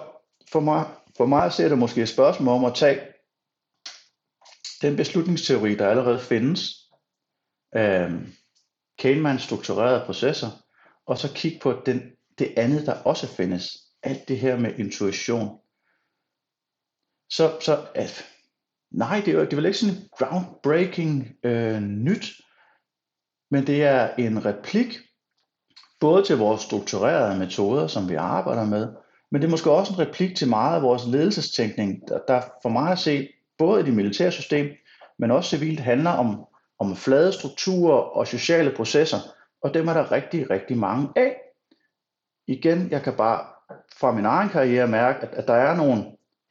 for mig, for mig ser det måske et spørgsmål om at tage den beslutningsteori, der allerede findes, øh, Kahneman strukturerede processer, og så kigge på den, det andet, der også findes. Alt det her med intuition. Så, så at, nej, det er, det er vel ikke sådan groundbreaking øh, nyt, men det er en replik både til vores strukturerede metoder, som vi arbejder med, men det er måske også en replik til meget af vores ledelsestænkning, der, der for mig at se, både i det militære system, men også civilt, handler om, om flade strukturer og sociale processer, og dem er der rigtig, rigtig mange af. Igen, jeg kan bare fra min egen karriere mærke, at, at der er nogle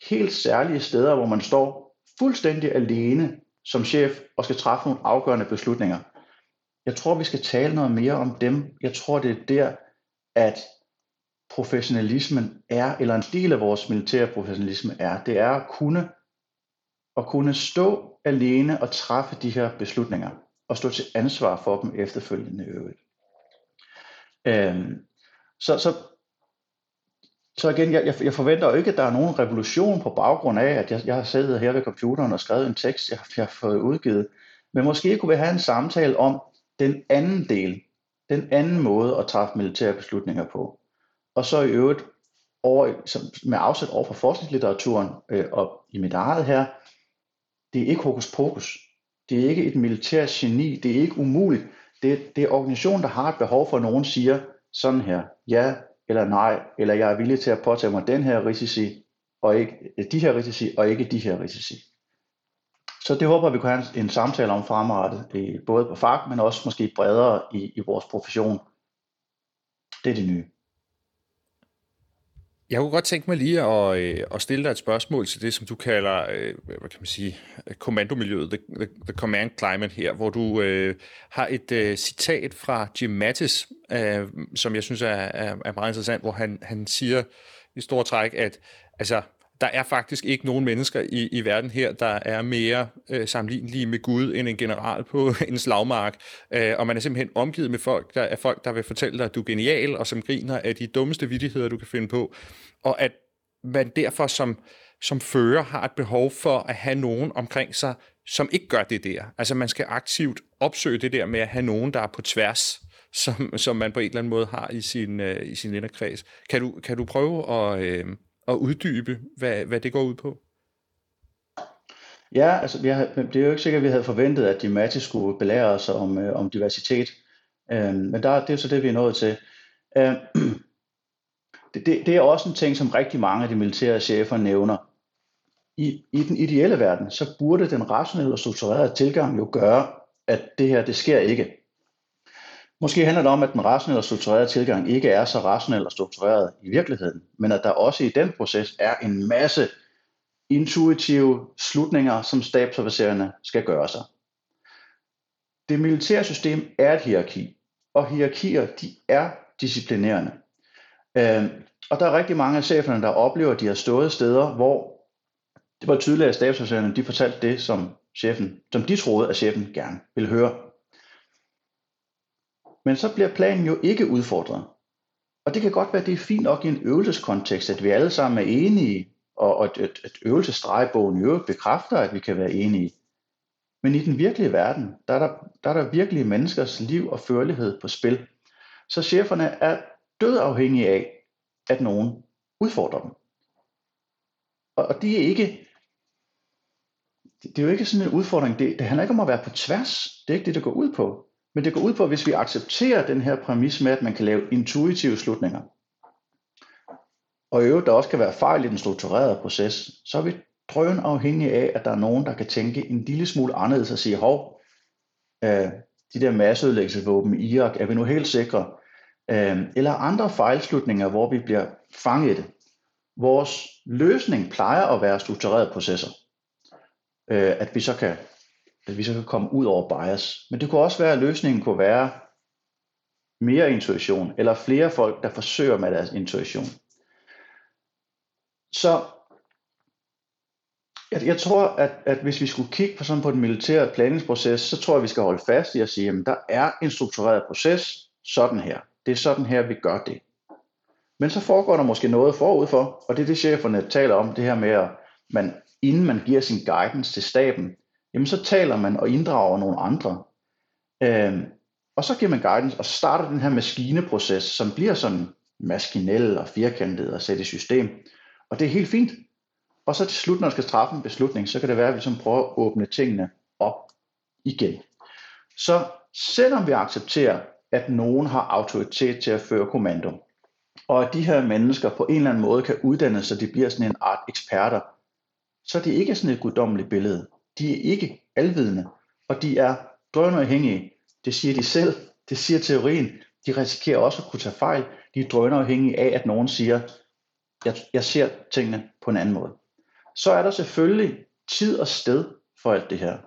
helt særlige steder, hvor man står fuldstændig alene som chef og skal træffe nogle afgørende beslutninger. Jeg tror, vi skal tale noget mere om dem. Jeg tror, det er der, at professionalismen er, eller en del af vores militære professionalisme er, det er at kunne, at kunne stå alene og træffe de her beslutninger, og stå til ansvar for dem efterfølgende øvrigt. Øhm, så, så, så igen, jeg, jeg forventer jo ikke, at der er nogen revolution på baggrund af, at jeg, jeg har siddet her ved computeren og skrevet en tekst, jeg, jeg har fået udgivet. Men måske kunne vi have en samtale om den anden del, den anden måde at træffe militære beslutninger på. Og så i øvrigt over, som, med afsæt over for forskningslitteraturen øh, og i mit eget her, det er ikke hokus pokus. Det er ikke et militært geni. Det er ikke umuligt. Det, det er organisationen, der har et behov for, at nogen siger sådan her, ja eller nej, eller jeg er villig til at påtage mig den her risici, og ikke øh, de her risici, og ikke de her risici. Så det håber vi kunne have en, en samtale om fremadrettet, øh, både på fag, men også måske bredere i, i vores profession. Det er det nye. Jeg kunne godt tænke mig lige at, øh, at stille dig et spørgsmål til det, som du kalder, øh, hvad kan man sige, kommandomiljøet, the, the, the command climate her, hvor du øh, har et øh, citat fra Jim Mattis, øh, som jeg synes er, er, er meget interessant, hvor han, han siger i store træk, at altså, der er faktisk ikke nogen mennesker i, i verden her, der er mere øh, sammenlignelige med Gud end en general på en slagmark. Øh, og man er simpelthen omgivet med folk, der er folk, der vil fortælle dig, at du er genial, og som griner af de dummeste vidtigheder, du kan finde på. Og at man derfor som, som fører har et behov for at have nogen omkring sig, som ikke gør det der. Altså man skal aktivt opsøge det der med at have nogen, der er på tværs, som, som man på en eller anden måde har i sin, øh, i sin inderkreds. Kan du, kan du prøve at... Øh, at uddybe, hvad, hvad det går ud på? Ja, altså vi har, det er jo ikke sikkert, at vi havde forventet, at de Matti skulle belære os om, øh, om diversitet. Øh, men der, det er så det, vi er nået til. Øh, det, det, det er også en ting, som rigtig mange af de militære chefer nævner. I, I den ideelle verden, så burde den rationelle og strukturerede tilgang jo gøre, at det her, det sker ikke. Måske handler det om, at den rationelle og strukturerede tilgang ikke er så rationel og struktureret i virkeligheden, men at der også i den proces er en masse intuitive slutninger, som stabsofficererne skal gøre sig. Det militære system er et hierarki, og hierarkier de er disciplinerende. Øh, og der er rigtig mange af cheferne, der oplever, at de har stået steder, hvor det var tydeligt, at stabsofficererne de fortalte det, som, chefen, som de troede, at chefen gerne ville høre. Men så bliver planen jo ikke udfordret. Og det kan godt være, at det er fint nok i en øvelseskontekst, at vi alle sammen er enige, og at, at, at i øvrigt bekræfter, at vi kan være enige. Men i den virkelige verden, der er der, der, er der virkelige menneskers liv og førlighed på spil. Så cheferne er død afhængige af, at nogen udfordrer dem. Og, og det er ikke, det, det er jo ikke sådan en udfordring, det, det handler ikke om at være på tværs, det er ikke det, det går ud på. Men det går ud på, at hvis vi accepterer den her præmis med, at man kan lave intuitive slutninger, og i øvrigt der også kan være fejl i den strukturerede proces, så er vi drøn afhængige af, at der er nogen, der kan tænke en lille smule anderledes og sige, hov, øh, de der masseødelæggelsesvåben i Irak, er vi nu helt sikre? Øh, eller andre fejlslutninger, hvor vi bliver fanget i det. Vores løsning plejer at være strukturerede processer. Øh, at vi så kan at vi så kan komme ud over bias. Men det kunne også være, at løsningen kunne være mere intuition, eller flere folk, der forsøger med deres intuition. Så jeg, jeg tror, at, at hvis vi skulle kigge på sådan på den militære planningsproces, så tror jeg, vi skal holde fast i at sige, at der er en struktureret proces, sådan her. Det er sådan her, vi gør det. Men så foregår der måske noget forud for, og det er det cheferne taler om, det her med, at man, inden man giver sin guidance til staben, jamen så taler man og inddrager nogle andre. Øhm, og så giver man guidance og starter den her maskineproces, som bliver sådan maskinel og firkantet og sætte i system. Og det er helt fint. Og så til slut, når man skal træffe en beslutning, så kan det være, at vi ligesom prøver at åbne tingene op igen. Så selvom vi accepterer, at nogen har autoritet til at føre kommando. Og at de her mennesker på en eller anden måde kan uddanne sig, de bliver sådan en art eksperter, så er det ikke sådan et guddommeligt billede. De er ikke alvidende, og de er drønafhængige. Det siger de selv, det siger teorien. De risikerer også at kunne tage fejl. De er drønafhængige af, at nogen siger, jeg, jeg ser tingene på en anden måde. Så er der selvfølgelig tid og sted for alt det her.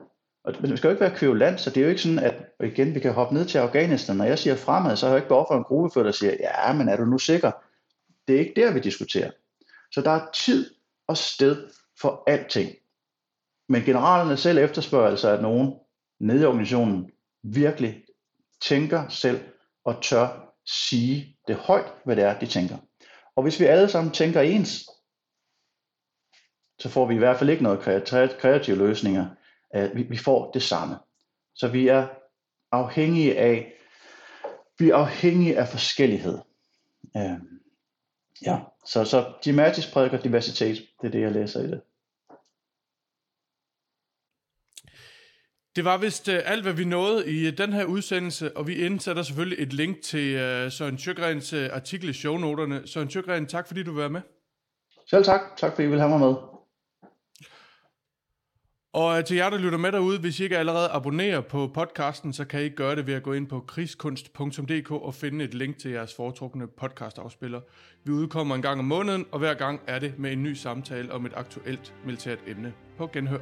Og det skal jo ikke være kvævland, så det er jo ikke sådan, at og igen, vi kan hoppe ned til Afghanistan. Når jeg siger fremad, så har jeg ikke behov for en gruppe, der siger, ja, men er du nu sikker? Det er ikke der, vi diskuterer. Så der er tid og sted for alting. Men generalerne selv efterspørger altså, at nogen nede i organisationen virkelig tænker selv og tør sige det højt, hvad det er, de tænker. Og hvis vi alle sammen tænker ens, så får vi i hvert fald ikke noget kreative løsninger. Vi får det samme. Så vi er afhængige af, vi er afhængige af forskellighed. Øhm, ja, så, så de prædiker diversitet, det er det, jeg læser i det. Det var vist uh, alt, hvad vi nåede i uh, den her udsendelse, og vi indsætter selvfølgelig et link til uh, Søren Tjøgrens uh, artikel i shownoterne. Søren Tjøgren, tak fordi du var med. Selv tak. Tak fordi I vil have mig med. Og til jer, der lytter med derude, hvis I ikke allerede abonnerer på podcasten, så kan I gøre det ved at gå ind på krigskunst.dk og finde et link til jeres foretrukne podcastafspiller. Vi udkommer en gang om måneden, og hver gang er det med en ny samtale om et aktuelt militært emne. På genhør.